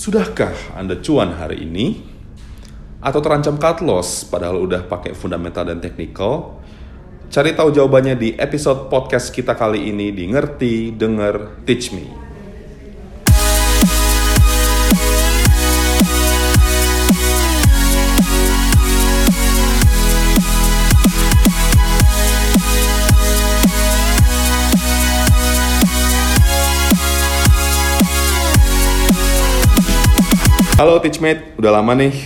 Sudahkah Anda cuan hari ini? Atau terancam cut loss padahal udah pakai fundamental dan technical? Cari tahu jawabannya di episode podcast kita kali ini di Ngerti, Denger, Teach Me. Halo Teachmate, udah lama nih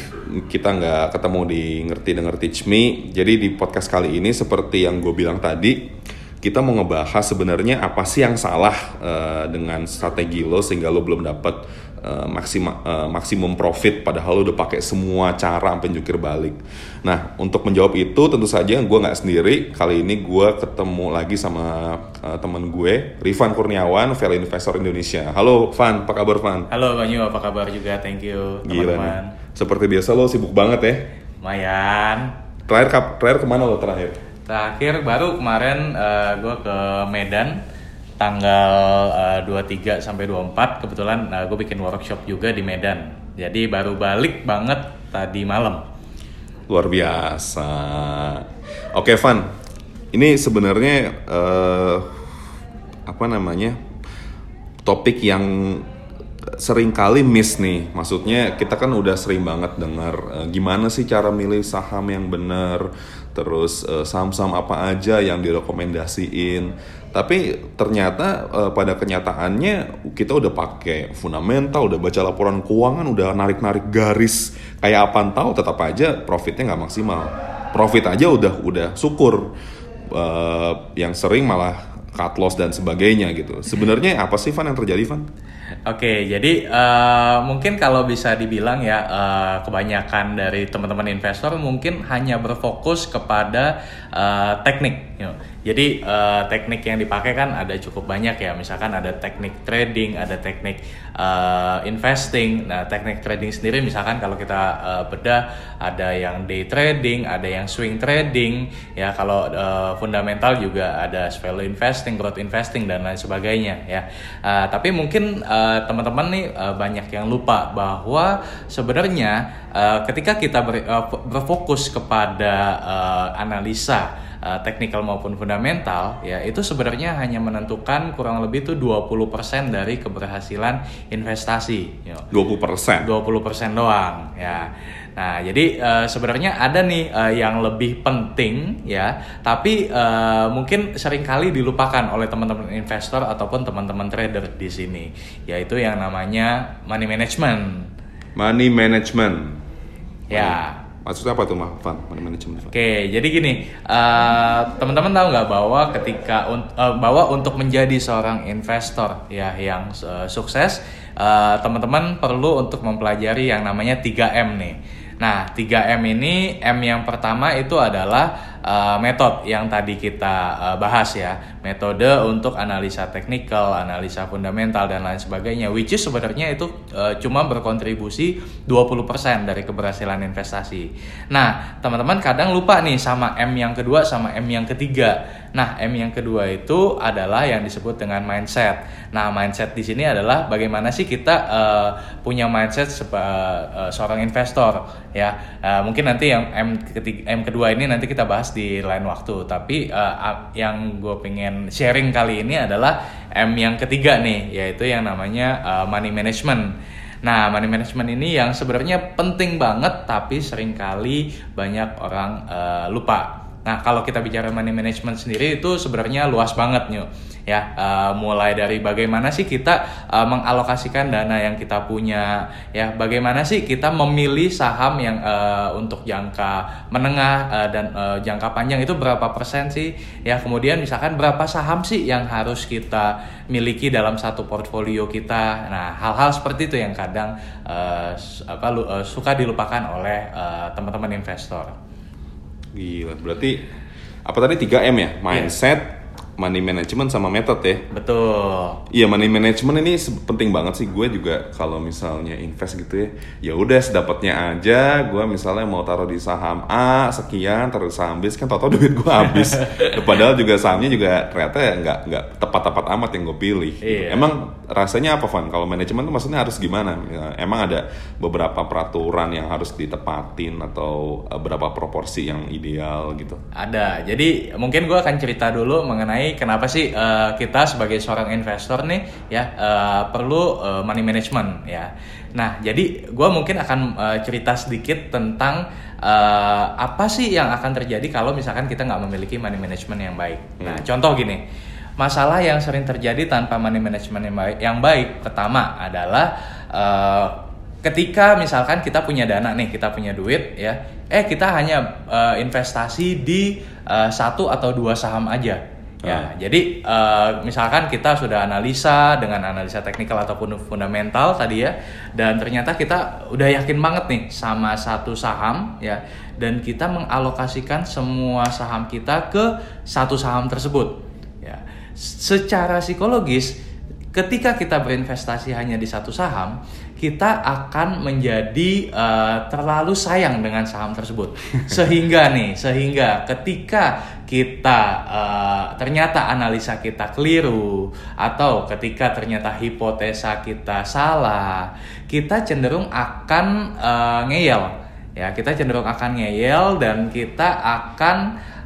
kita nggak ketemu di Ngerti Denger Teach Me. Jadi di podcast kali ini seperti yang gue bilang tadi, kita mau ngebahas sebenarnya apa sih yang salah uh, dengan strategi lo sehingga lo belum dapat uh, maksima, uh, maksimum profit padahal lo udah pakai semua cara sampai jungkir balik. Nah untuk menjawab itu tentu saja gue nggak sendiri. Kali ini gue ketemu lagi sama uh, teman gue, Rifan Kurniawan, Value Investor Indonesia. Halo Van, apa kabar Van? Halo Banyu, apa kabar juga? Thank you teman-teman. Seperti biasa lo sibuk banget ya. Lumayan. Terakhir terakhir ke mana lo terakhir? Terakhir baru kemarin gue ke Medan tanggal eh, 23 sampai 24 kebetulan gue bikin workshop juga di Medan. Jadi baru balik banget tadi malam. Luar biasa. Oke Van, ini sebenarnya eh, apa namanya topik yang sering kali miss nih. Maksudnya kita kan udah sering banget dengar eh, gimana sih cara milih saham yang benar, terus eh, saham-saham apa aja yang direkomendasiin. Tapi ternyata eh, pada kenyataannya kita udah pakai fundamental, udah baca laporan keuangan, udah narik-narik garis kayak apa tahu tetap aja profitnya nggak maksimal. Profit aja udah udah syukur. Eh, yang sering malah cut loss dan sebagainya gitu. Sebenarnya apa sih Van yang terjadi Van? Oke, jadi eh, mungkin kalau bisa dibilang ya eh, kebanyakan dari teman-teman investor mungkin hanya berfokus kepada eh, teknik. you know. Jadi eh, teknik yang dipakai kan ada cukup banyak ya. Misalkan ada teknik trading, ada teknik eh, investing. Nah, teknik trading sendiri misalkan kalau kita eh, bedah ada yang day trading, ada yang swing trading. Ya, kalau eh, fundamental juga ada value investing, growth investing dan lain sebagainya ya. Eh, tapi mungkin eh, teman-teman nih eh, banyak yang lupa bahwa sebenarnya eh, ketika kita ber- eh, berfokus kepada eh, analisa uh, technical maupun fundamental ya itu sebenarnya hanya menentukan kurang lebih tuh 20% dari keberhasilan investasi ya. 20%. 20% doang ya. Nah, jadi eh, sebenarnya ada nih eh, yang lebih penting ya, tapi eh, mungkin sering kali dilupakan oleh teman-teman investor ataupun teman-teman trader di sini, yaitu yang namanya money management. Money management. Ya. Maksudnya apa tuh? Money management. Oke, jadi gini, eh, teman-teman tahu nggak bahwa ketika eh, bahwa untuk menjadi seorang investor ya yang eh, sukses, eh, teman-teman perlu untuk mempelajari yang namanya 3M nih. Nah, 3M ini M yang pertama itu adalah eh, metode yang tadi kita eh, bahas ya, metode untuk analisa teknikal, analisa fundamental dan lain sebagainya. Which is sebenarnya itu eh, cuma berkontribusi 20% dari keberhasilan investasi. Nah, teman-teman kadang lupa nih sama M yang kedua sama M yang ketiga. Nah, M yang kedua itu adalah yang disebut dengan mindset. Nah, mindset di sini adalah bagaimana sih kita eh, punya mindset seba- eh, seorang investor ya. Eh, mungkin nanti yang M ketiga, M kedua ini nanti kita bahas di lain waktu. Tapi ap- yang gue pengen sharing kali ini adalah M yang ketiga nih, yaitu yang namanya eh, money management. Nah, money management ini yang sebenarnya penting banget tapi sering kali banyak orang eh, lupa. Nah, kalau kita bicara money management sendiri itu sebenarnya luas banget nih. Ya, eh, mulai dari bagaimana sih kita eh, mengalokasikan dana yang kita punya, ya, bagaimana sih kita memilih saham yang eh, untuk jangka menengah eh, dan eh, jangka panjang itu berapa persen sih? Ya, kemudian misalkan berapa saham sih yang harus kita miliki dalam satu portfolio kita. Nah, hal-hal seperti itu yang kadang s- apa eh, suka dilupakan oleh eh, teman-teman investor. Gila, berarti apa tadi 3M ya? Mindset, money management sama method ya. Betul. Iya money management ini penting banget sih gue juga kalau misalnya invest gitu ya ya udah sedapatnya aja gue misalnya mau taruh di saham A sekian taruh di saham B kan tau duit gue habis padahal juga sahamnya juga ternyata ya nggak nggak tepat-tepat amat yang gue pilih. Iya. emang rasanya apa Van kalau manajemen tuh maksudnya harus gimana Ya, emang ada beberapa peraturan yang harus ditepatin atau eh, berapa proporsi yang ideal gitu Ada. Jadi mungkin gue akan cerita dulu mengenai kenapa sih eh, kita sebagai seorang investor nih ya eh, perlu eh, money management ya. Nah, jadi gue mungkin akan eh, cerita sedikit tentang eh, apa sih yang akan terjadi kalau misalkan kita nggak memiliki money management yang baik. Nah, contoh gini. Masalah yang sering terjadi tanpa money management yang baik, yang baik pertama adalah eh, ketika misalkan kita punya dana nih, kita punya duit ya, eh kita hanya eh, investasi di eh, satu atau dua saham aja. Ya, jadi eh, misalkan kita sudah analisa dengan analisa teknikal ataupun fundamental tadi ya, dan ternyata kita udah yakin banget nih sama satu saham ya, dan kita mengalokasikan semua saham kita ke satu saham tersebut. Ya, secara psikologis ketika kita berinvestasi hanya di satu saham, kita akan menjadi eh, terlalu sayang dengan saham tersebut. Sehingga nih, sehingga ketika kita eh, ternyata analisa kita keliru atau ketika ternyata hipotesa kita salah, kita cenderung akan eh, ngeyel. Ya, kita cenderung akan ngeyel dan kita akan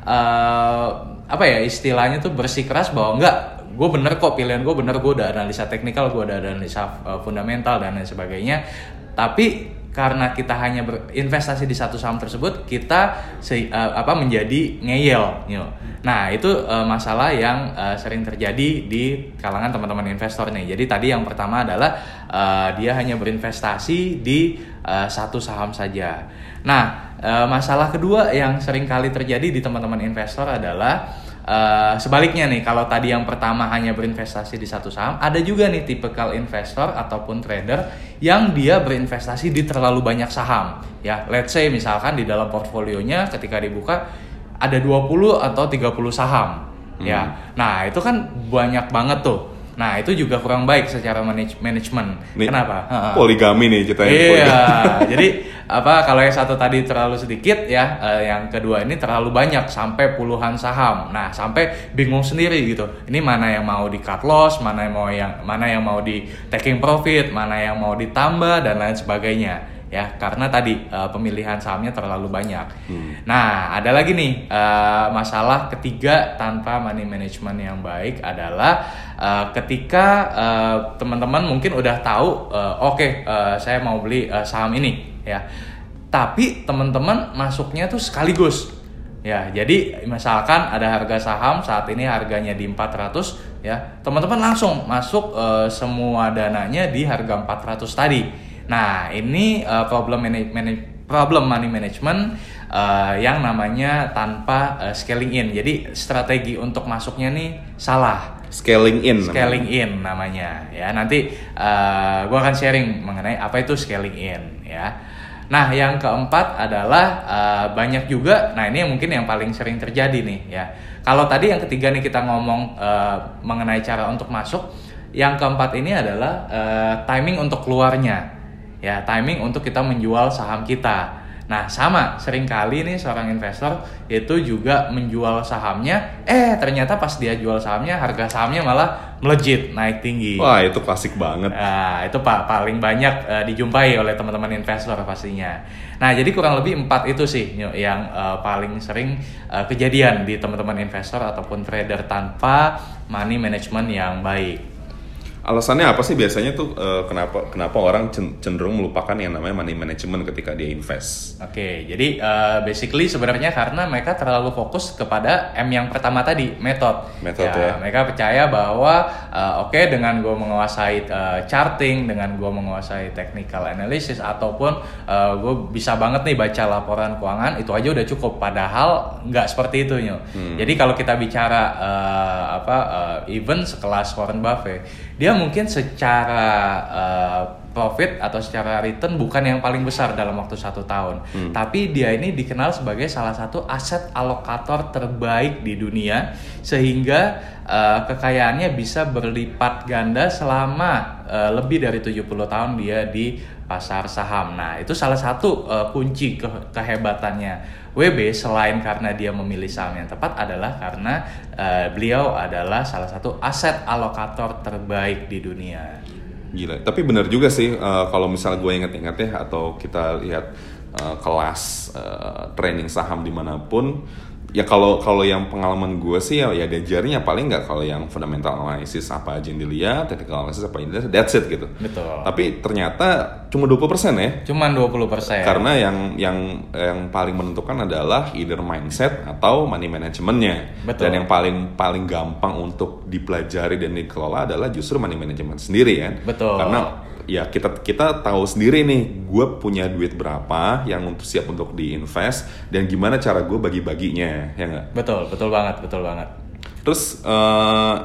eh, apa ya istilahnya tuh bersikeras bahwa enggak gue bener kok pilihan gue bener gue udah analisa teknikal gue udah analisa uh, fundamental dan lain sebagainya tapi karena kita hanya berinvestasi di satu saham tersebut kita se- uh, apa menjadi ngeyel you nah itu uh, masalah yang uh, sering terjadi di kalangan teman-teman investor nih jadi tadi yang pertama adalah uh, dia hanya berinvestasi di uh, satu saham saja. Nah uh, masalah kedua yang sering kali terjadi di teman-teman investor adalah Uh, sebaliknya nih, kalau tadi yang pertama hanya berinvestasi di satu saham, ada juga nih tipikal investor ataupun trader yang dia berinvestasi di terlalu banyak saham. Ya, let's say misalkan di dalam portfolionya ketika dibuka ada 20 atau 30 saham. Ya. Nah, itu kan banyak banget tuh. Nah, itu juga kurang baik secara manaj- manajemen. Nih, Kenapa? Poligami nih ceritanya Iya, poligami. jadi apa kalau yang satu tadi terlalu sedikit ya, eh, yang kedua ini terlalu banyak sampai puluhan saham. Nah, sampai bingung sendiri gitu. Ini mana yang mau di cut loss, mana yang mau yang mana yang mau di taking profit, mana yang mau ditambah dan lain sebagainya. Ya, karena tadi eh, pemilihan sahamnya terlalu banyak. Nah, ada lagi nih eh, masalah ketiga tanpa money management yang baik adalah eh, ketika eh, teman-teman mungkin udah tahu, eh, oke eh, saya mau beli eh, saham ini, ya. Tapi teman-teman masuknya tuh sekaligus. Ya, jadi misalkan ada harga saham saat ini harganya di 400 ya. Teman-teman langsung masuk eh, semua dananya di harga 400 tadi. Nah, ini eh, problem manage, manage- problem money management eh, yang namanya tanpa eh, scaling in. Jadi strategi untuk masuknya nih salah Scaling in. namanya. scaling in namanya ya nanti uh, gue akan sharing mengenai apa itu scaling in ya nah yang keempat adalah uh, banyak juga nah ini yang mungkin yang paling sering terjadi nih ya kalau tadi yang ketiga nih kita ngomong uh, mengenai cara untuk masuk yang keempat ini adalah uh, timing untuk keluarnya ya timing untuk kita menjual saham kita Nah, sama sering kali nih seorang investor itu juga menjual sahamnya, eh ternyata pas dia jual sahamnya harga sahamnya malah melejit, naik tinggi. Wah itu klasik banget. Nah, itu Pak paling banyak eh, dijumpai oleh teman-teman investor pastinya. Nah, jadi kurang lebih empat itu sih yang eh, paling sering eh, kejadian di teman-teman investor ataupun trader tanpa money management yang baik. Alasannya apa sih biasanya tuh eh, kenapa kenapa orang cen- cenderung melupakan yang namanya money management ketika dia invest? Oke, jadi uh, basically sebenarnya karena mereka terlalu fokus kepada M yang pertama tadi, method. Method, ya. Mereka percaya bahwa uh, oke dengan gue menguasai uh, charting, dengan gue menguasai technical analysis ataupun uh, gue bisa banget nih baca laporan keuangan itu aja udah cukup. Padahal nggak seperti itu nyo. Jadi kalau kita bicara uh, apa uh, even sekelas Warren Buffett, dia mungkin secara uh, profit atau secara return bukan yang paling besar dalam waktu satu tahun, tapi dia ini dikenal sebagai salah satu aset alokator terbaik di dunia sehingga uh, kekayaannya bisa berlipat ganda selama uh, lebih dari 70 tahun dia di pasar saham. Nah, itu salah satu uh, kunci ke kehebatannya WB selain karena dia memilih saham yang tepat adalah karena uh, beliau adalah salah satu aset alokator terbaik di dunia. Gila, tapi benar juga sih uh, kalau misalnya gue inget-inget ya atau kita lihat uh, kelas uh, training saham di mana pun ya kalau kalau yang pengalaman gue sih ya ya diajarnya paling nggak kalau yang fundamental analysis apa aja yang dilihat, technical analysis apa yang dilihat, that's it gitu. Betul. Tapi ternyata cuma 20% ya. Cuman 20%. Karena yang yang yang paling menentukan adalah either mindset atau money managementnya. Betul. Dan yang paling paling gampang untuk dipelajari dan dikelola adalah justru money management sendiri kan. Betul. Karena ya kita kita tahu sendiri nih gue punya duit berapa yang untuk siap untuk diinvest dan gimana cara gue bagi-baginya ya nggak? Betul betul banget betul banget. Terus uh,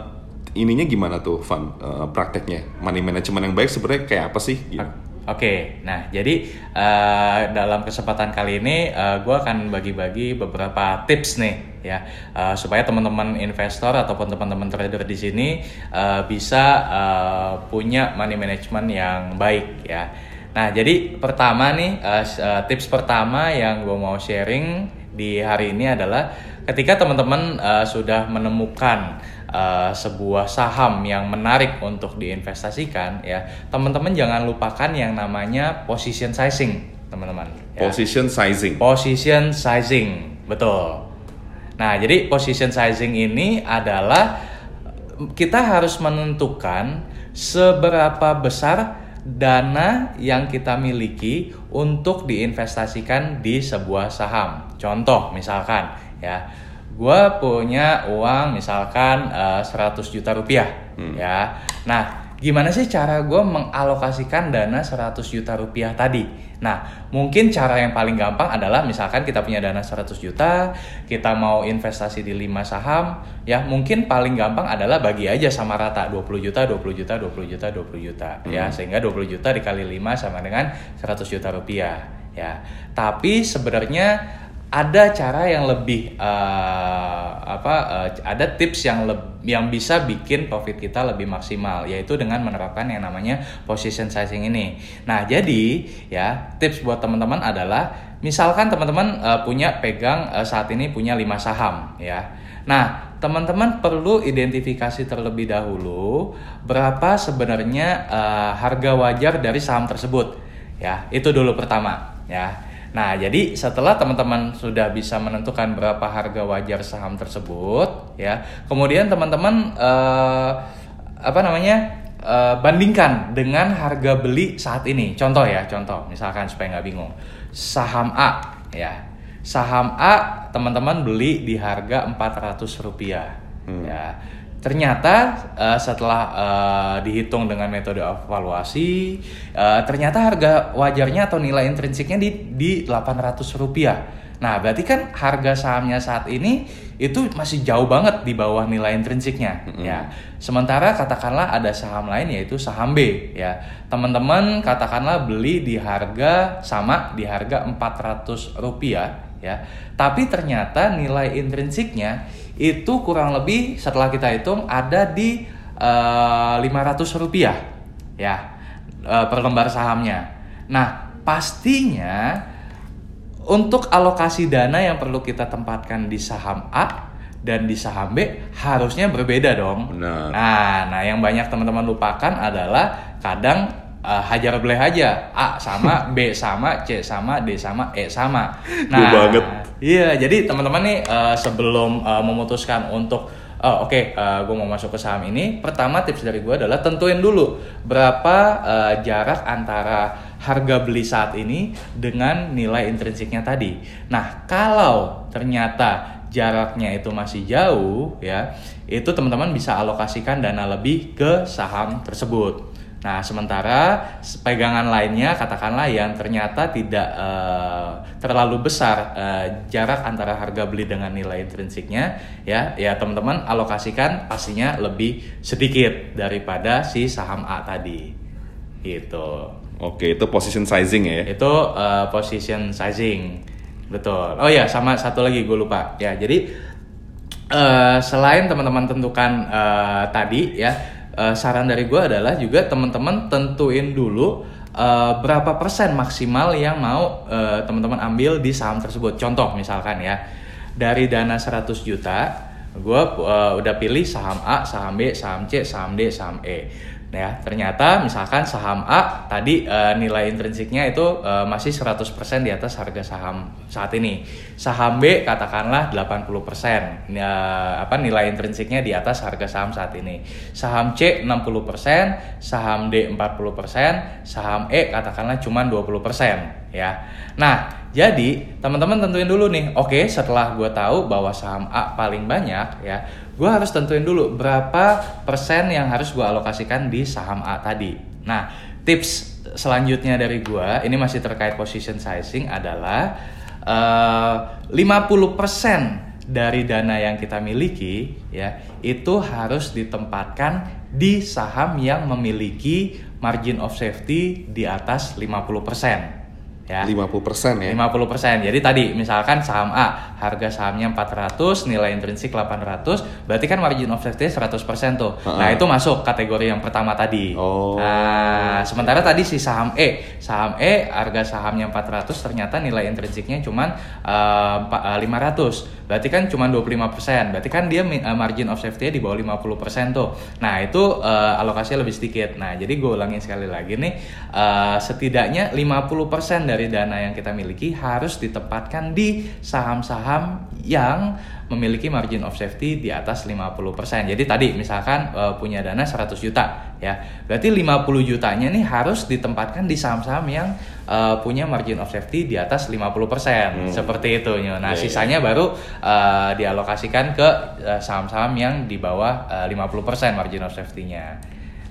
ininya gimana tuh Van? Uh, prakteknya money management yang baik sebenarnya kayak apa sih? Gitu. Oke, nah jadi uh, dalam kesempatan kali ini uh, gue akan bagi-bagi beberapa tips nih ya uh, supaya teman-teman investor ataupun teman-teman trader di sini uh, bisa uh, punya money management yang baik ya. Nah jadi pertama nih uh, tips pertama yang gue mau sharing di hari ini adalah ketika teman-teman uh, sudah menemukan uh, sebuah saham yang menarik untuk diinvestasikan ya teman-teman jangan lupakan yang namanya position sizing teman-teman ya. position sizing position sizing betul nah jadi position sizing ini adalah kita harus menentukan seberapa besar dana yang kita miliki untuk diinvestasikan di sebuah saham. Contoh misalkan ya, gue punya uang misalkan uh, eh, 100 juta rupiah hmm. ya nah gimana sih cara gue mengalokasikan dana 100 juta rupiah tadi nah mungkin cara yang paling gampang adalah misalkan kita punya dana 100 juta kita mau investasi di 5 saham ya mungkin paling gampang adalah bagi aja sama rata 20 juta 20 juta 20 juta 20 juta ya. hmm. ya sehingga 20 juta dikali 5 sama dengan 100 juta rupiah ya tapi sebenarnya ada cara yang lebih uh, apa uh, ada tips yang le yang bisa bikin profit kita lebih maksimal yaitu dengan menerapkan yang namanya position sizing ini. Nah, jadi ya tips buat teman-teman adalah misalkan teman-teman uh, punya pegang uh, saat ini punya 5 saham ya. Nah, teman-teman perlu identifikasi terlebih dahulu berapa sebenarnya uh, harga wajar dari saham tersebut. Ya, itu dulu pertama ya. Nah, jadi setelah teman-teman sudah bisa menentukan berapa harga wajar saham tersebut, ya, kemudian teman-teman uh, apa namanya uh, bandingkan dengan harga beli saat ini. Contoh ya, contoh, misalkan supaya nggak bingung, saham A, ya, saham A teman-teman beli di harga 400 rupiah, hmm. ya ternyata uh, setelah uh, dihitung dengan metode evaluasi uh, ternyata harga wajarnya atau nilai intrinsiknya di di 800 rupiah. Nah berarti kan harga sahamnya saat ini itu masih jauh banget di bawah nilai intrinsiknya mm-hmm. ya. Sementara katakanlah ada saham lain yaitu saham B ya. Teman-teman katakanlah beli di harga sama di harga 400 rupiah ya. Tapi ternyata nilai intrinsiknya itu kurang lebih setelah kita hitung ada di eh, 500 rupiah ya uh, per lembar sahamnya. Nah pastinya untuk alokasi dana yang perlu kita tempatkan di saham A dan di saham B harusnya berbeda dong. Benar. Nah, nah yang banyak teman-teman lupakan adalah kadang uh, hajar beleh aja A sama B sama C sama D sama E sama. Nah, banget. Iya, jadi teman-teman nih uh, sebelum uh, memutuskan untuk oh, oke okay, uh, gue mau masuk ke saham ini, pertama tips dari gue adalah tentuin dulu berapa uh, jarak antara harga beli saat ini dengan nilai intrinsiknya tadi. Nah, kalau ternyata jaraknya itu masih jauh ya, itu teman-teman bisa alokasikan dana lebih ke saham tersebut. Nah, sementara pegangan lainnya katakanlah yang ternyata tidak uh, terlalu besar uh, jarak antara harga beli dengan nilai intrinsiknya, ya, ya teman-teman alokasikan pastinya lebih sedikit daripada si saham A tadi. gitu. Oke, itu position sizing ya. Itu uh, position sizing. Betul. Oh ya, sama satu lagi gue lupa. Ya, jadi uh, selain teman-teman tentukan uh, tadi ya, uh, saran dari gue adalah juga teman-teman tentuin dulu uh, berapa persen maksimal yang mau uh, teman-teman ambil di saham tersebut. Contoh misalkan ya, dari dana 100 juta, gue uh, udah pilih saham A, saham B, saham C, saham D, saham E ya ternyata misalkan saham A tadi uh, nilai intrinsiknya itu uh, masih 100% di atas harga saham saat ini. Saham B katakanlah 80% ya, apa nilai intrinsiknya di atas harga saham saat ini. Saham C 60% saham D 40% saham E katakanlah cuma 20% ya. Nah jadi teman-teman tentuin dulu nih oke setelah gue tahu bahwa saham A paling banyak ya gue harus tentuin dulu berapa persen yang harus gue alokasikan di saham A tadi. Nah, tips selanjutnya dari gue, ini masih terkait position sizing adalah eh, uh, 50% dari dana yang kita miliki ya itu harus ditempatkan di saham yang memiliki margin of safety di atas 50% ya. 50% ya. 50%. Jadi tadi misalkan saham A harga sahamnya 400, nilai intrinsik 800, berarti kan margin of safety 100% tuh. Uh -uh. Nah, itu masuk kategori yang pertama tadi. Oh. Nah, sementara tadi si saham E, saham E harga sahamnya 400 ternyata nilai intrinsiknya cuma uh, 500. Berarti kan cuma 25%. Berarti kan dia uh, margin of safety di bawah 50% tuh. Nah, itu uh, alokasinya lebih sedikit. Nah, jadi gue ulangin sekali lagi nih uh, setidaknya 50% dari dana yang kita miliki harus ditempatkan di saham-saham yang memiliki margin of safety di atas 50%. Jadi tadi misalkan uh, punya dana 100 juta ya. Berarti 50 jutanya nih harus ditempatkan di saham-saham yang uh, punya margin of safety di atas 50%. Hmm. Seperti itu. Nah, yeah, iya. sisanya yeah. baru uh, dialokasikan ke saham-saham yang di bawah uh, 50% margin of safety-nya.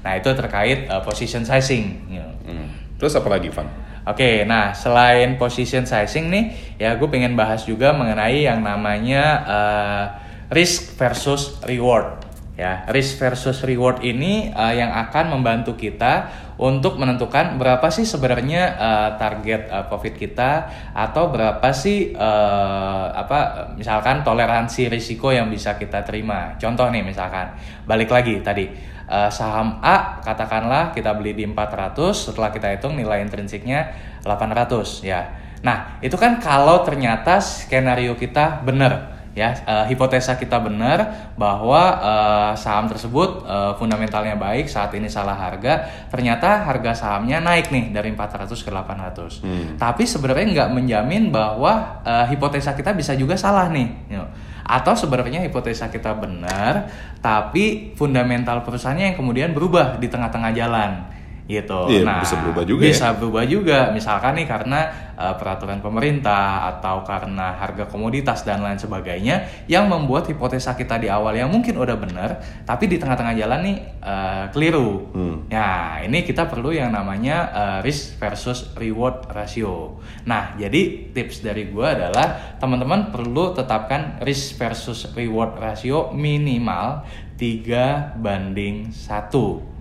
Nah, itu terkait uh, position sizing. Hmm. Terus apa lagi, Van? Oke, nah selain position sizing nih, ya gue pengen bahas juga mengenai yang namanya uh, risk versus reward. Ya, risk versus reward ini uh, yang akan membantu kita untuk menentukan berapa sih sebenarnya uh, target uh, profit kita atau berapa sih uh, apa misalkan toleransi risiko yang bisa kita terima. Contoh nih misalkan, balik lagi tadi uh, saham A katakanlah kita beli di 400 setelah kita hitung nilai intrinsiknya 800 ya. Nah, itu kan kalau ternyata skenario kita benar ya uh, hipotesa kita benar bahwa uh, saham tersebut uh, fundamentalnya baik saat ini salah harga ternyata harga sahamnya naik nih dari 400 ke 800 hmm. tapi sebenarnya nggak menjamin bahwa uh, hipotesa kita bisa juga salah nih you know atau sebenarnya hipotesa kita benar tapi fundamental perusahaannya yang kemudian berubah di tengah-tengah jalan gitu. Iya, nah, bisa berubah juga. Bisa ya? berubah juga. Misalkan nih karena uh, peraturan pemerintah atau karena harga komoditas dan lain sebagainya yang membuat hipotesa kita di awal yang mungkin udah benar, tapi di tengah-tengah jalan nih uh, keliru. Hmm. Ya, ini kita perlu yang namanya uh, risk versus reward ratio. Nah, jadi tips dari gue adalah teman-teman perlu tetapkan risk versus reward ratio minimal 3 banding 1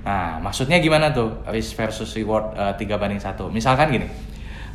Nah, maksudnya gimana tuh risk versus reward uh, eh, 3 banding satu? Misalkan gini,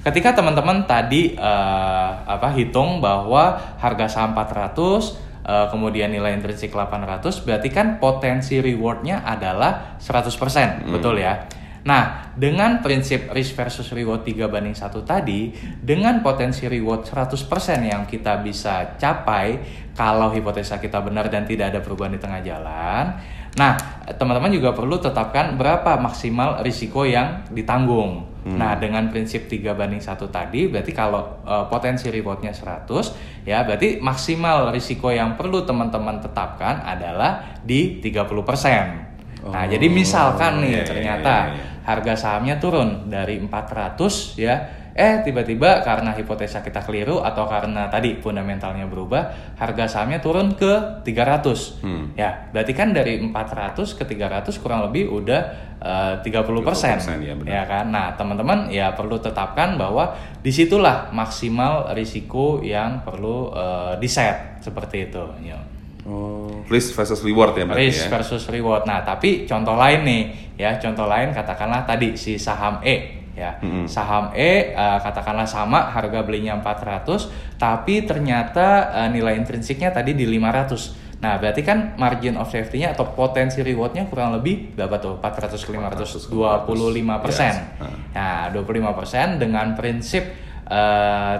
ketika teman-teman tadi uh, apa hitung bahwa harga saham 400 uh, eh, kemudian nilai intrinsik 800 berarti kan potensi rewardnya adalah 100% hmm. betul ya Nah, dengan prinsip risk versus reward 3 banding 1 tadi, dengan potensi reward 100% yang kita bisa capai kalau hipotesa kita benar dan tidak ada perubahan di tengah jalan, Nah, teman-teman juga perlu tetapkan berapa maksimal risiko yang ditanggung. Hmm. Nah, dengan prinsip 3 banding 1 tadi, berarti kalau uh, potensi rewardnya 100, ya berarti maksimal risiko yang perlu teman-teman tetapkan adalah di 30%. Oh, nah, jadi misalkan nih iya, iya ternyata iya, iya. harga sahamnya turun dari 400 ya eh tiba-tiba karena hipotesa kita keliru atau karena tadi fundamentalnya berubah harga sahamnya turun ke 300 hmm. ya berarti kan dari 400 ke 300 kurang lebih udah uh, 30 persen ya, ya kan nah teman-teman ya perlu tetapkan bahwa di situlah maksimal risiko yang perlu uh, di set seperti itu ya. oh risk versus reward ya berarti risk ya. versus reward. Nah, tapi contoh lain nih, ya contoh lain katakanlah tadi si saham E, ya saham E uh, katakanlah sama harga belinya 400, tapi ternyata uh, nilai intrinsiknya tadi di 500. Nah, berarti kan margin of safety-nya atau potensi reward-nya kurang lebih berapa tuh? 400 ke 500, 25 persen. Yes. Nah, 25 persen dengan prinsip uh,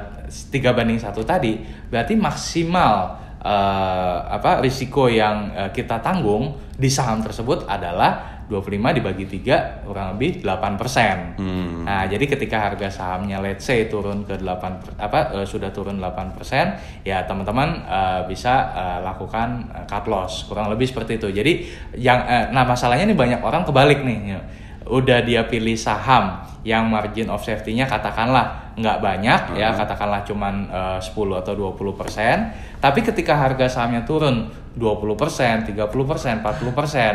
tiga banding satu tadi, berarti maksimal uh, apa risiko yang uh, kita tanggung di saham tersebut adalah 25 dibagi 3 kurang lebih 8%. Hmm. Nah, jadi ketika harga sahamnya let's say turun ke 8 per- apa uh, sudah turun 8%, ya teman-teman uh, bisa uh, lakukan uh, cut loss. Kurang lebih seperti itu. Jadi yang uh, nah masalahnya nih banyak orang kebalik nih. ya. Udah dia pilih saham yang margin of safety-nya katakanlah nggak banyak ya, katakanlah cuman uh, 10 atau 20%, tapi ketika harga sahamnya turun 20%, 30%, 40%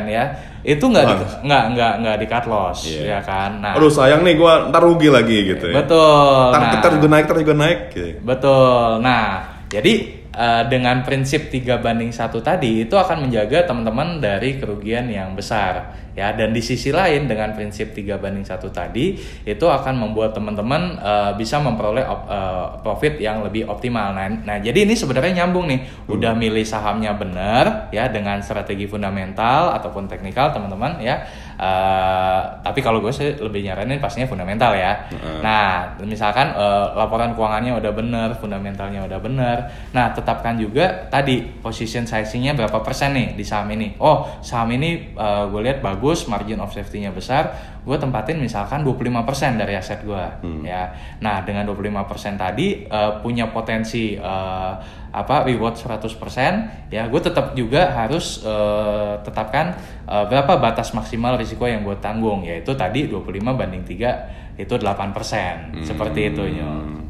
ya, itu nggak di, nggak nggak nggak di cut loss Iya. ya kan. Nah, Aduh sayang nih gue ntar rugi lagi gitu ya. betul. Ntar, Nah, ntar juga naik, ntar juga naik. gitu. Betul. Nah, jadi eh, dengan prinsip 3 banding satu tadi itu akan menjaga teman-teman dari kerugian yang besar ya dan di sisi lain dengan prinsip 3 banding satu tadi itu akan membuat teman-teman eh, bisa memperoleh op- eh, profit yang lebih optimal. Nah, nah, jadi ini sebenarnya nyambung nih. Udah milih sahamnya benar ya dengan strategi fundamental ataupun teknikal teman-teman ya. Eh, tapi kalau gue sih lebih nyaranin pastinya fundamental ya. Nah, misalkan eh, laporan keuangannya udah bener, fundamentalnya udah bener. Nah, tetapkan juga tadi position sizingnya berapa persen nih di saham ini. Oh, saham ini eh, gue lihat bagus, margin of safety-nya besar. Gue tempatin misalkan 25% dari aset gue, ya. Nah, dengan 25% tadi eh, punya potensi eh, apa reward 100% ya gue tetap juga harus eh, tetapkan eh, berapa batas maksimal risiko yang gue tanggung yaitu tadi 25 banding 3 itu 8% seperti itu Nyo. Hmm.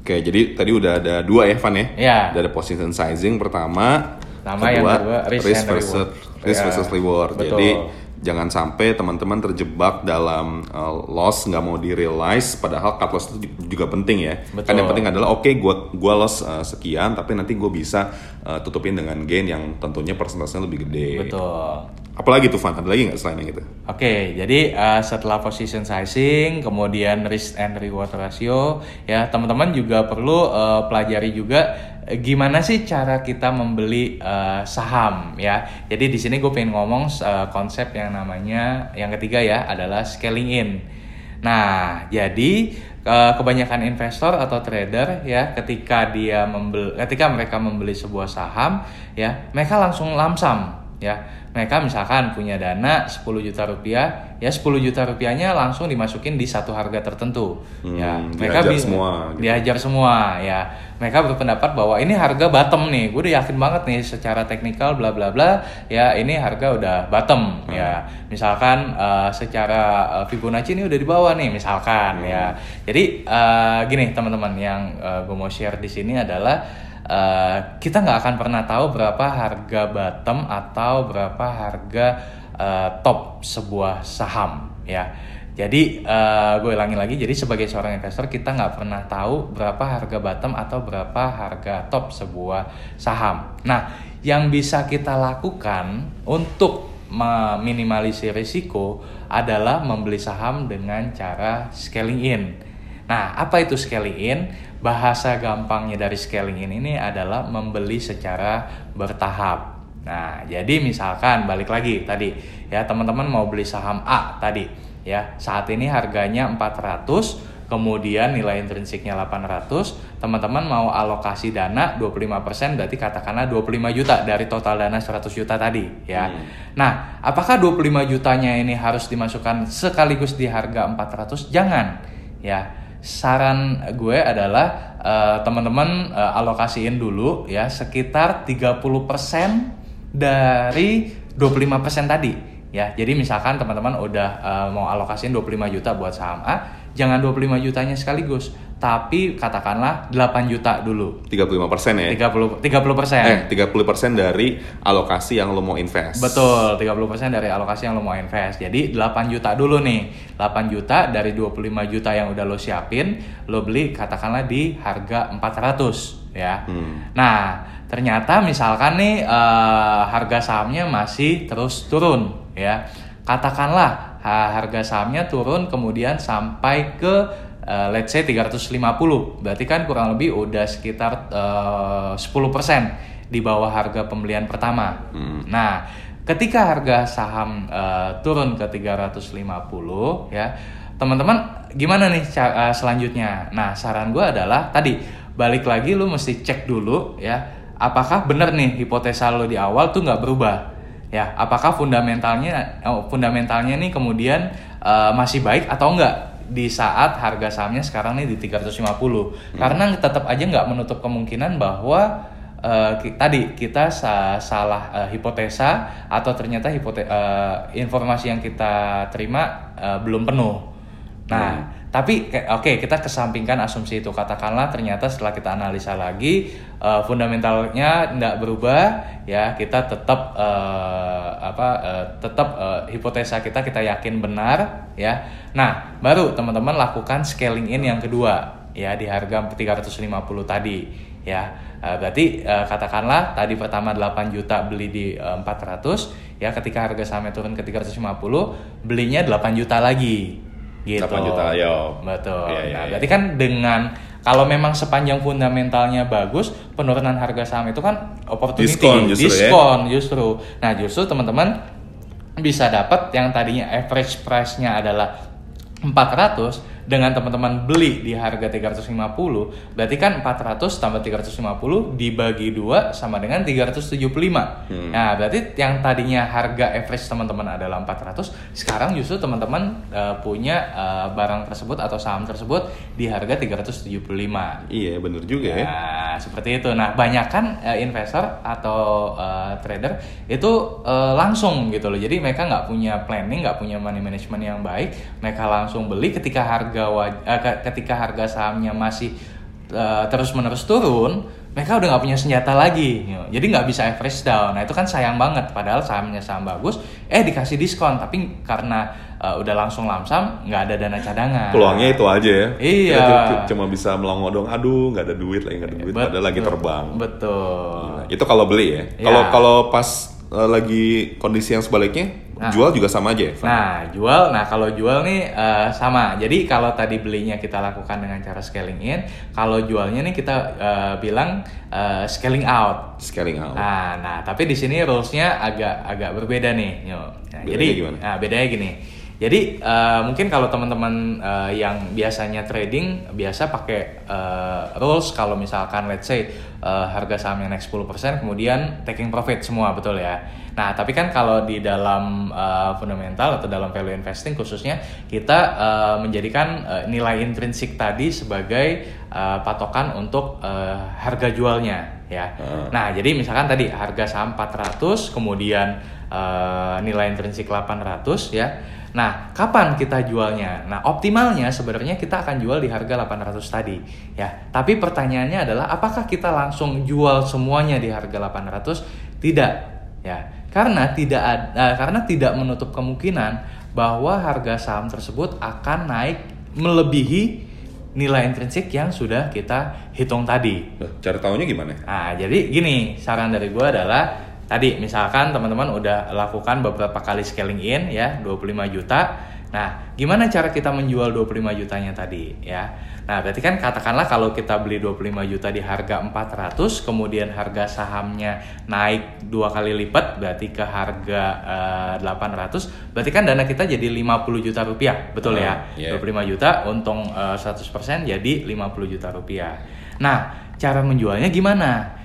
Oke, jadi tadi udah ada dua ya, Van ya? Ya. Udah ada position sizing pertama, Pertama, yang kedua, risk and versus reward. risk versus reward. Jadi jangan sampai teman-teman terjebak dalam uh, loss nggak mau di realize, padahal cut loss itu juga penting ya. Kan yang Betul. penting adalah oke, gua gua loss uh, sekian, tapi nanti gue bisa uh, tutupin dengan gain yang tentunya persentasenya lebih gede. betul Apalagi tuh Van, ada lagi nggak selain yang itu? Oke, jadi uh, setelah position sizing, kemudian risk and reward ratio, ya teman-teman juga perlu uh, pelajari juga eh, gimana sih cara kita membeli uh, saham, ya. Jadi di sini gue pengen ngomong uh, konsep yang namanya yang ketiga ya adalah scaling in. Nah, jadi kebanyakan investor atau trader ya ketika dia membeli, ketika mereka membeli sebuah saham, ya mereka langsung lamsam ya. Mereka misalkan punya dana 10 juta rupiah ya 10 juta rupiahnya langsung dimasukin di satu harga tertentu Hmm, ya. mereka diajar semua, gitu. diajar semua ya. Mereka berpendapat bahwa ini harga bottom nih. Gue udah yakin banget nih secara teknikal bla bla bla ya ini harga udah bottom Hmm. ya. Misalkan eh, secara eh, Fibonacci ini udah di bawah nih misalkan ya. Jadi eh, gini teman-teman yang gue mau share di sini adalah Uh, kita nggak akan pernah tahu berapa harga bottom atau berapa harga uh, top sebuah saham ya. Jadi uh, gue ulangi lagi, jadi sebagai seorang investor kita nggak pernah tahu berapa harga bottom atau berapa harga top sebuah saham. Nah, yang bisa kita lakukan untuk meminimalisir risiko adalah membeli saham dengan cara scaling in. Nah, apa itu scaling in? Bahasa gampangnya dari scaling in ini adalah membeli secara bertahap. Nah, jadi misalkan balik lagi tadi ya teman-teman mau beli saham A tadi ya. Saat ini harganya 400, kemudian nilai intrinsiknya 800, teman-teman mau alokasi dana 25% berarti katakanlah 25 juta dari total dana 100 juta tadi ya. Nah, apakah 25 jutanya ini harus dimasukkan sekaligus di harga 400? Jangan ya saran gue adalah eh, teman-teman eh, alokasiin dulu ya sekitar 30% dari 25% tadi ya. Jadi misalkan teman-teman udah eh, mau alokasiin 25 juta buat saham A, jangan 25 jutanya sekaligus, tapi katakanlah 8 juta dulu. 35% ya. 30 30 persen. Eh, 30% dari alokasi yang lo mau invest. Betul, 30% dari alokasi yang lo mau invest. Jadi 8 juta dulu nih. 8 juta dari 25 juta yang udah lo siapin, lo beli katakanlah di harga 400 ya. Hmm. Nah, ternyata misalkan nih eh, harga sahamnya masih terus turun ya. Katakanlah ha- harga sahamnya turun kemudian sampai ke eh, let's say 350. Berarti kan kurang lebih udah sekitar eh, 10% di bawah harga pembelian pertama. Nah, ketika harga saham eh, turun ke 350 ya, teman-teman gimana nih eh, selanjutnya? Nah, saran gue adalah tadi balik lagi lu mesti cek dulu ya, apakah bener nih hipotesa lu di awal tuh nggak berubah ya? Apakah fundamentalnya oh, fundamentalnya nih kemudian eh, masih baik atau enggak? Di saat harga sahamnya sekarang nih di 350 karena tetap aja nggak menutup kemungkinan bahwa eh, ki- tadi kita sa- salah eh, hipotesa atau ternyata hipote eh, informasi yang kita terima eh, belum penuh. Nah, tapi ke- oke kita kesampingkan asumsi itu katakanlah ternyata setelah kita analisa lagi eh, fundamentalnya tidak berubah ya kita tetap eh, apa eh, tetap eh, hipotesa kita kita yakin benar ya. Nah, baru teman-teman lakukan scaling in yang kedua ya di harga 350 tadi ya. Berarti katakanlah tadi pertama 8 juta beli di eh, 400 ya ketika harga sahamnya turun ke 350 belinya 8 juta lagi gitu. 8 juta, ayo. Betul. Iya, iya, nah, iya. berarti kan dengan kalau memang sepanjang fundamentalnya bagus, penurunan harga saham itu kan opportunity, Diskon justru ya. Diskon justru. Nah, justru teman-teman bisa dapat yang tadinya average price-nya adalah 400 dengan teman-teman beli di harga 350 berarti kan 400 tambah 350 dibagi dua sama dengan 375 nah berarti yang tadinya harga average teman-teman adalah 400 sekarang justru teman-teman eh, punya eh, barang tersebut atau saham tersebut di harga 375 Iya, bener juga ya. Nah, seperti itu. Nah, banyak kan eh, investor atau eh, trader itu eh, langsung gitu loh. Jadi mereka nggak punya planning, nggak punya money management yang baik. Mereka langsung beli ketika harga waj- eh, ke- ketika harga sahamnya masih eh, terus-menerus turun, mereka udah nggak punya senjata lagi. gitu. Jadi nggak bisa average down. Nah, itu kan sayang banget. Padahal sahamnya saham bagus, eh dikasih diskon, tapi karena eh, udah langsung lamsam, nggak ada dana cadangan. Peluangnya itu aja ya. Iya. Kita cuma bisa melongo dong. Aduh, nggak ada duit lagi, nggak ada duit. Padahal lagi terbang. Betul. Nah, itu kalau beli ya. Kalau kalau pas lagi kondisi yang sebaliknya, Nah. jual juga sama aja ya. Nah, jual. Nah, kalau jual nih eh, sama. Jadi kalau tadi belinya kita lakukan dengan cara scaling in, kalau jualnya nih kita eh, bilang eh, scaling out. Scaling out. Nah, nah, tapi di sini rulesnya agak agak berbeda nih. Nah, Bedanya jadi, gimana? nah, bedanya gini. Jadi eh, mungkin kalau teman-teman eh, yang biasanya trading biasa pakai eh, rules kalau misalkan let's say eh, harga sahamnya naik 10% kemudian taking profit semua betul ya. Nah, tapi kan kalau di dalam eh, fundamental atau dalam value investing khususnya kita eh, menjadikan eh, nilai intrinsik tadi sebagai eh, patokan untuk eh, harga jualnya ya. Ah. Nah, jadi misalkan tadi harga saham 400 kemudian eh, nilai intrinsik 800 ya. Nah, kapan kita jualnya? Nah, optimalnya sebenarnya kita akan jual di harga 800 tadi, ya. Tapi pertanyaannya adalah apakah kita langsung jual semuanya di harga 800? Tidak, ya. Karena tidak ad- eh, karena tidak menutup kemungkinan bahwa harga saham tersebut akan naik melebihi nilai intrinsik yang sudah kita hitung tadi. Cara tahunya gimana? Nah, jadi gini, saran dari gue adalah tadi misalkan teman-teman udah lakukan beberapa kali scaling in ya, 25 juta. Nah, gimana cara kita menjual 25 jutanya tadi ya? Nah, berarti kan katakanlah kalau kita beli 25 juta di harga 400, kemudian harga sahamnya naik dua kali lipat, berarti ke harga eh, 800, berarti kan dana kita jadi 50 juta rupiah, betul ya? Iya. 25 juta, untung eh, 100% jadi 50 juta rupiah. Nah, cara menjualnya gimana?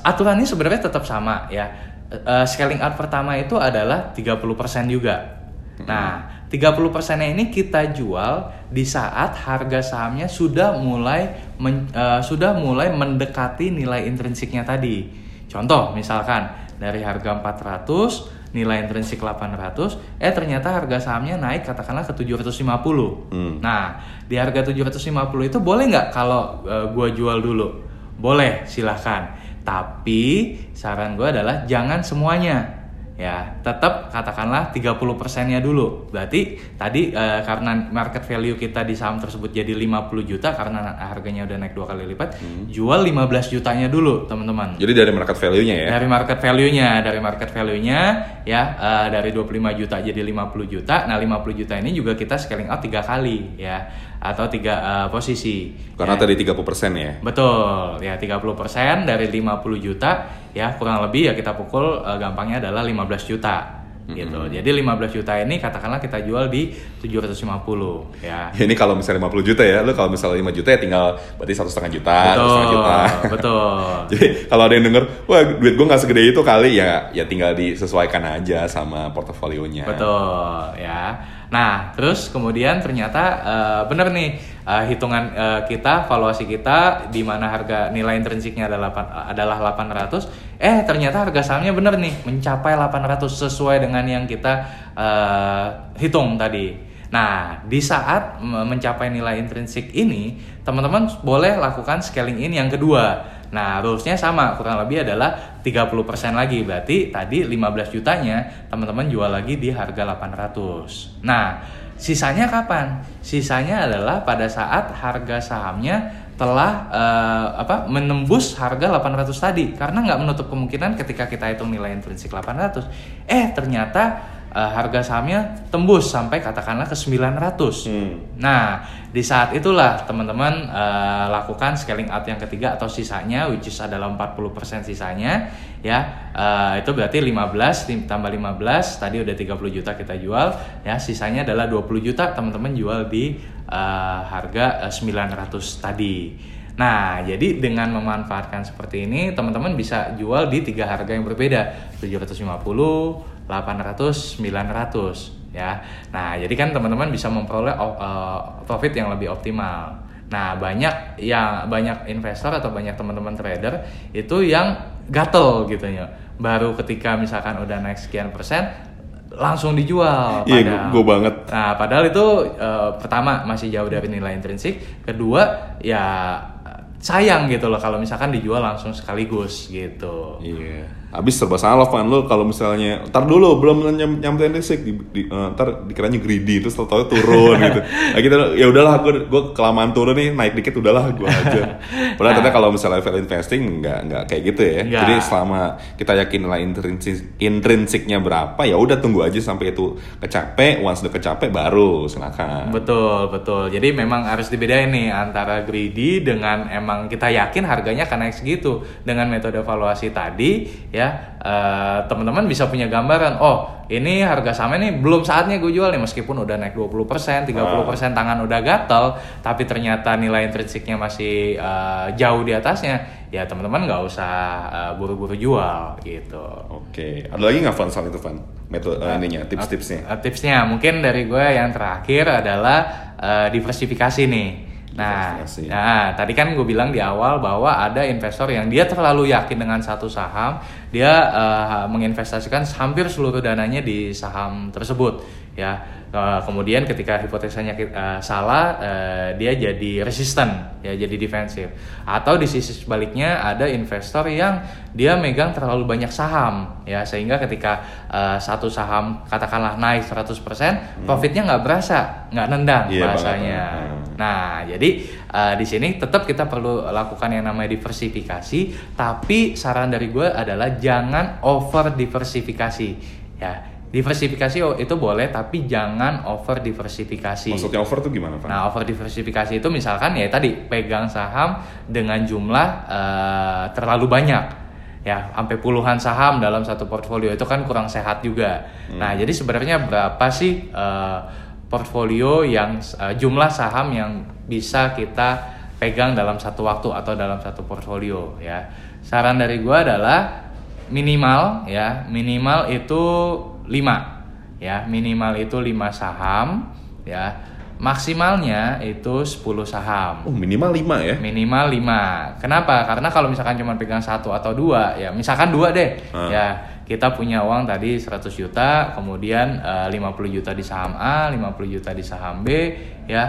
Aturannya sebenarnya tetap sama ya. Eh, scaling out pertama itu adalah 30% juga. Nah, 30%-nya ini kita jual di saat harga sahamnya sudah mulai men- eh, sudah mulai mendekati nilai intrinsiknya tadi. Contoh misalkan dari harga 400 nilai intrinsik 800, eh ternyata harga sahamnya naik katakanlah ke 750. Hmm. Nah, di harga 750 itu boleh nggak kalau eh, gua jual dulu? Boleh, silahkan. Tapi saran gua adalah jangan semuanya. Ya tetap katakanlah 30 persennya dulu. Berarti tadi eh, karena market value kita di saham tersebut jadi 50 juta karena harganya udah naik dua kali lipat jual 15 jutanya dulu teman-teman. Jadi dari market value-nya ya. dari market value-nya dari market value-nya ya eh, dari 25 juta jadi 50 juta. Nah 50 juta ini juga kita scaling out tiga kali ya atau tiga eh, posisi Karena Ya. tadi 30% ya. Betul, ya 30% dari 50 juta ya kurang lebih ya kita pukul eh, gampangnya adalah 15 juta gitu. Jadi 15 juta ini katakanlah kita jual di 750 ya. Ya ini kalau misalnya 50 juta ya, lu kalau misalnya 5 juta ya tinggal berarti satu setengah juta, Betul, setengah juta. betul. Jadi kalau ada yang denger, wah duit gue nggak segede itu kali ya, ya tinggal disesuaikan aja sama portofolionya. Betul ya. Nah, terus kemudian ternyata eh, bener nih eh, hitungan eh, kita, valuasi kita di mana harga nilai intrinsiknya adalah adalah 800, eh ternyata harga sahamnya bener nih mencapai 800 sesuai dengan yang kita eh, hitung tadi. Nah, di saat mencapai nilai intrinsik ini, teman-teman boleh lakukan scaling in yang kedua. Nah, rulesnya sama, kurang lebih adalah 30% lagi. Berarti tadi 15 jutanya teman-teman jual lagi di harga 800. Nah, sisanya kapan? Sisanya adalah pada saat harga sahamnya telah eh, apa menembus harga 800 tadi karena nggak menutup kemungkinan ketika kita hitung nilai intrinsik 800 eh ternyata eh, harga sahamnya tembus sampai katakanlah ke 900 Hmm. Nah, di saat itulah teman-teman eh, lakukan scaling out yang ketiga atau sisanya which is adalah 40% sisanya ya. Eh, itu berarti 15 tim- tambah 15 tadi udah 30 juta kita jual ya, sisanya adalah 20 juta teman-teman jual di eh, harga eh, 900 tadi. Nah, jadi dengan memanfaatkan seperti ini, teman-teman bisa jual di tiga harga yang berbeda, 750, 800, 900 ya. Nah, jadi kan teman-teman bisa memperoleh eh, profit yang lebih optimal. Nah, banyak yang banyak investor atau banyak teman-teman trader itu yang gatel gitu ya. Baru ketika misalkan udah naik sekian persen langsung dijual. Iya, gue banget. Nah, padahal itu eh, pertama masih jauh dari nilai intrinsik, kedua ya sayang gitu loh kalau misalkan dijual langsung sekaligus gitu. Iya. Abis serba salah Van lo kalau misalnya ntar dulu belum nyam, nyampe listrik di, di, eh, ntar dikiranya greedy terus tau turun gitu. Nah kita ya udahlah gue gue kelamaan turun nih naik dikit udahlah gue aja. Padahal ternyata kalau misalnya value investing nggak nggak kayak gitu ya. Nggak. Jadi selama kita yakin nilai intrinsik intrinsiknya berapa ya udah tunggu aja sampai itu kecapek. Once udah kecapek baru silakan. Betul, betul. Jadi memang harus dibedain nih antara greedy dengan emang kita yakin harganya akan naik segitu. Dengan metode valuasi tadi ya eh, teman-teman bisa punya gambaran, oh ini harga sahamnya nih belum saatnya gue jual nih meskipun udah naik 20%, 30% tangan udah gatel, tapi ternyata nilai intrinsiknya masih eh, jauh di atasnya, ya teman-teman nggak usah eh, buru-buru jual gitu. Oke. Ada lagi nggak Van soal itu Van? Metode eh, ininya tips-tipsnya. Uh, tipsnya mungkin dari gue yang terakhir adalah uh, diversifikasi nih. Nah, nah, tadi kan gue bilang di awal bahwa ada investor yang dia terlalu yakin dengan satu saham, dia uh, menginvestasikan hampir seluruh dananya di saham tersebut, ya. Uh, kemudian ketika hipotesanya uh, salah, uh, dia jadi resisten, ya jadi defensif. Atau di sisi sebaliknya ada investor yang dia megang terlalu banyak saham, ya sehingga ketika uh, satu saham katakanlah naik 100%, profitnya nggak berasa, nggak nendang Iya, bahasanya. banget. Hmm. Nah, jadi uh, di sini tetap kita perlu lakukan yang namanya diversifikasi, tapi saran dari gue adalah jangan over diversifikasi. Ya, diversifikasi oh, itu boleh, tapi jangan over diversifikasi. Maksudnya over tuh gimana Van? Nah, over diversifikasi itu misalkan ya tadi pegang saham dengan jumlah eh, terlalu banyak. Ya, sampai puluhan saham dalam satu portfolio itu kan kurang sehat juga. Nah, jadi sebenarnya berapa sih eh, portfolio yang eh, jumlah saham yang bisa kita pegang dalam satu waktu atau dalam satu portfolio ya. Saran dari gua adalah minimal ya, minimal itu 5 ya, minimal itu 5 saham ya. Maksimalnya itu 10 saham. Oh minimal 5 ya? Minimal 5. Kenapa? Karena kalau misalkan cuma pegang satu atau dua, ya misalkan dua deh, Ah. ya kita punya uang tadi 100 juta, kemudian eh, 50 juta di saham A, 50 juta di saham B, ya.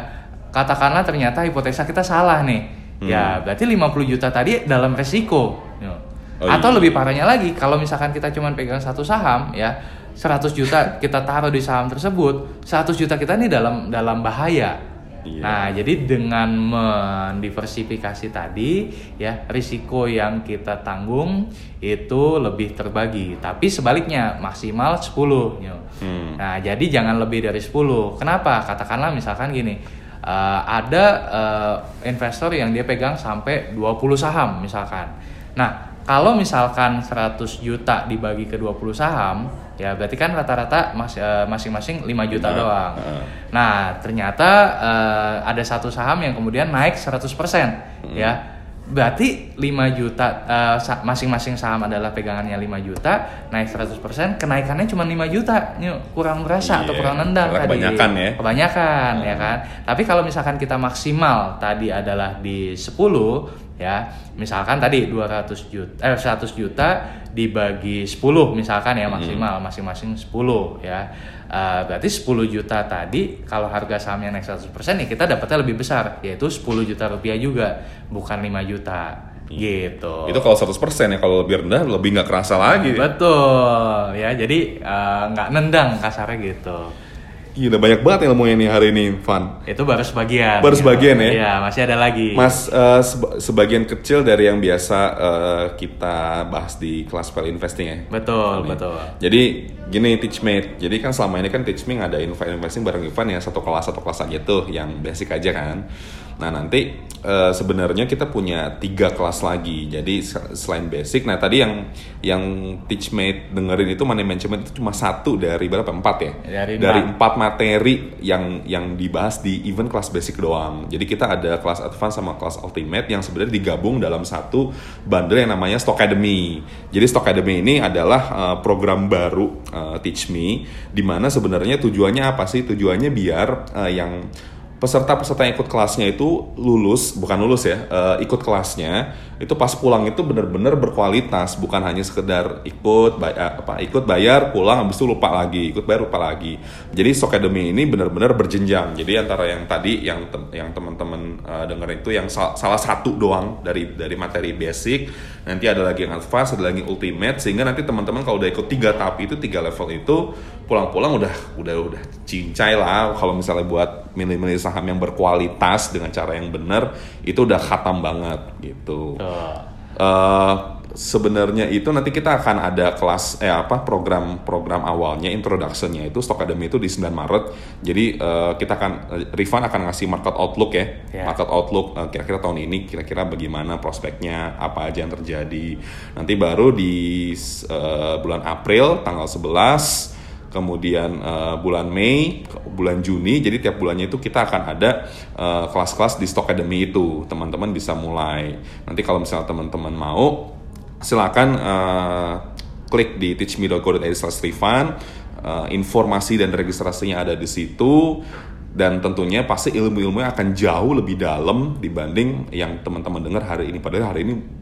Katakanlah ternyata hipotesa kita salah nih. Ya, berarti 50 juta tadi dalam resiko. Ya. Oh, Atau iya. lebih parahnya lagi, kalau misalkan kita cuma pegang satu saham, ya 100 juta kita taruh di saham tersebut, 100 juta kita ini dalam dalam bahaya. Iya. Nah, jadi dengan mendiversifikasi tadi, ya risiko yang kita tanggung itu lebih terbagi. Tapi sebaliknya maksimal 10. ya. Hmm. Nah, jadi jangan lebih dari 10. Kenapa? Katakanlah misalkan gini, eh, ada eh, investor yang dia pegang sampai 20 saham misalkan. Nah, kalau misalkan 100 juta dibagi ke 20 saham, ya berarti kan rata-rata mas- eh, masing-masing 5 juta Nah, doang. heeh. Nah, ternyata eh, ada satu saham yang kemudian naik 100%, ya. Berarti 5 juta sa- masing-masing saham adalah pegangannya 5 juta, naik 100%, kenaikannya cuma 5 juta. Nyuk, kurang berasa atau Iya, kurang nendang tadi. kebanyakan ya. Kebanyakan ya kan. Tapi kalau misalkan kita maksimal tadi adalah di 10 ya, misalkan tadi 200 juta eh 100 juta dibagi 10 misalkan ya maksimal masing-masing 10 ya. Eh, berarti 10 juta tadi kalau harga sahamnya naik 100% ya kita dapatnya lebih besar yaitu 10 juta rupiah juga bukan 5 juta gitu. Itu kalau 100% ya, kalau lebih rendah lebih nggak kerasa lagi. Betul ya. Jadi eh, nggak nendang kasarnya gitu. Gila banyak banget ilmunya nih hari ini, Van. Itu baru sebagian. Baru sebagian ya? Iya, masih ada lagi. Mas, seba- sebagian kecil dari yang biasa eh, kita bahas di kelas value investing ya. Betul, Ini. betul. Jadi gini Teachmate, jadi kan selama ini kan Teachmate ngadain value investing bareng Ivan ya satu kelas satu kelas aja tuh yang basic aja kan. Nah nanti eh, sebenarnya kita punya tiga kelas lagi. Jadi se- selain basic, nah tadi yang yang Teachmate dengerin itu money management itu cuma satu dari berapa empat ya? Dari dari empat. materi yang yang dibahas di event kelas basic doang. Jadi kita ada kelas advance sama kelas ultimate yang sebenarnya digabung dalam satu bundle yang namanya Stock Academy. Jadi Stock Academy ini adalah uh, program baru uh, Teach Me di mana sebenarnya tujuannya apa sih? Tujuannya biar uh, yang peserta-peserta yang ikut kelasnya itu lulus, bukan lulus ya, uh, ikut kelasnya itu pas pulang itu benar-benar berkualitas, bukan hanya sekedar ikut bay- eh, apa ikut bayar pulang habis itu lupa lagi, ikut bayar lupa lagi. Jadi Stock Academy ini benar-benar berjenjang. Jadi antara yang tadi yang tem- yang teman-teman uh, dengerin itu yang sal- salah satu doang dari dari materi basic, nanti ada lagi yang advance, ada lagi ultimate sehingga nanti teman-teman kalau udah ikut tiga tahap itu tiga level itu pulang-pulang udah udah udah cincai lah kalau misalnya buat milih-milih saham yang berkualitas dengan cara yang benar itu udah khatam banget gitu. Tuh. Eh, sebenarnya itu nanti kita akan ada kelas eh apa program-program awalnya introductionnya itu Stock Academy itu di 9 Maret. Jadi eh, kita akan eh, Rifan akan ngasih market outlook ya. Ya. Market outlook eh, kira-kira tahun ini kira-kira bagaimana prospeknya, apa aja yang terjadi. Nanti baru di eh, bulan April tanggal 11 kemudian eh, bulan Mei, bulan Juni, jadi tiap bulannya itu kita akan ada eh, kelas-kelas di Stock Academy itu, teman-teman bisa mulai. Nanti kalau misalnya teman-teman mau, silakan eh, klik di teachme.go.id/rifan, eh, informasi dan registrasinya ada di situ. Dan tentunya pasti ilmu-ilmunya akan jauh lebih dalam dibanding yang teman-teman dengar hari ini. Padahal hari ini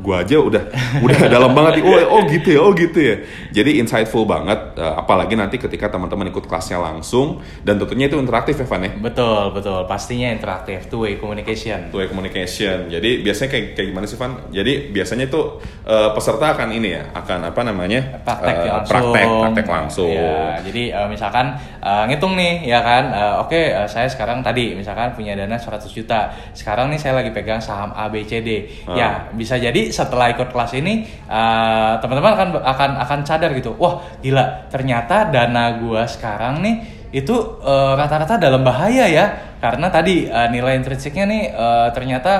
gua aja udah udah dalam banget nih. oh oh gitu ya oh gitu ya jadi insightful banget eh, apalagi nanti ketika teman-teman ikut kelasnya langsung dan tentunya itu interaktif ya Van ya Betul, betul. Pastinya interaktif, two way communication. two way communication jadi biasanya kayak kayak gimana sih Van jadi biasanya itu eh, peserta akan ini ya akan apa namanya praktek Eh, langsung. praktek praktek langsung Ya, jadi eh, misalkan eh, ngitung nih ya kan, eh, oke eh, saya sekarang tadi misalkan punya dana 100 juta. Sekarang nih saya lagi pegang saham A B C D. Ah. Bisa jadi setelah ikut kelas ini eh, teman-teman akan akan akan sadar gitu. Wah, gila, ternyata dana gua sekarang nih itu eh, rata-rata dalam bahaya ya. Karena tadi eh, nilai intrinsiknya nih eh, ternyata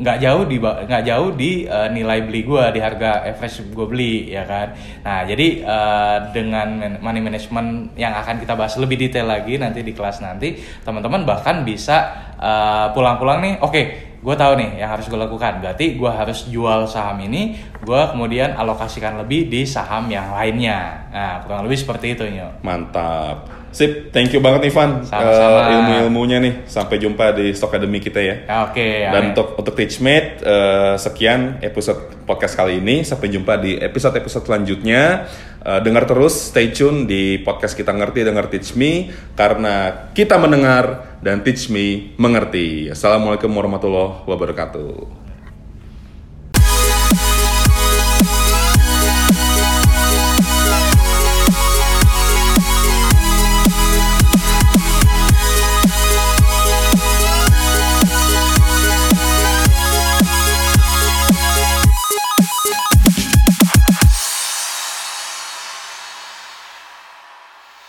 nggak jauh di nggak jauh di eh, nilai beli gue di harga average gue beli ya kan nah jadi eh, dengan money management yang akan kita bahas lebih detail lagi nanti di kelas nanti teman-teman bahkan bisa eh, pulang-pulang nih oke gue tahu nih yang harus gue lakukan. Berarti gue harus jual saham ini gue kemudian alokasikan lebih di saham yang lainnya. Nah kurang lebih seperti itu Nyo. Mantap Sip, thank you banget nih Van Sama-sama. Eh, ilmu-ilmunya nih. Sampai jumpa di Stock Academy kita ya. Ya, Oke. ya. Dan untuk untuk Teachmate eh, sekian episode podcast kali ini. Sampai jumpa di episode-episode selanjutnya. Eh, dengar terus, stay tune di podcast kita ngerti dengar Teach Me karena kita mendengar dan Teach Me mengerti. Assalamualaikum warahmatullahi wabarakatuh.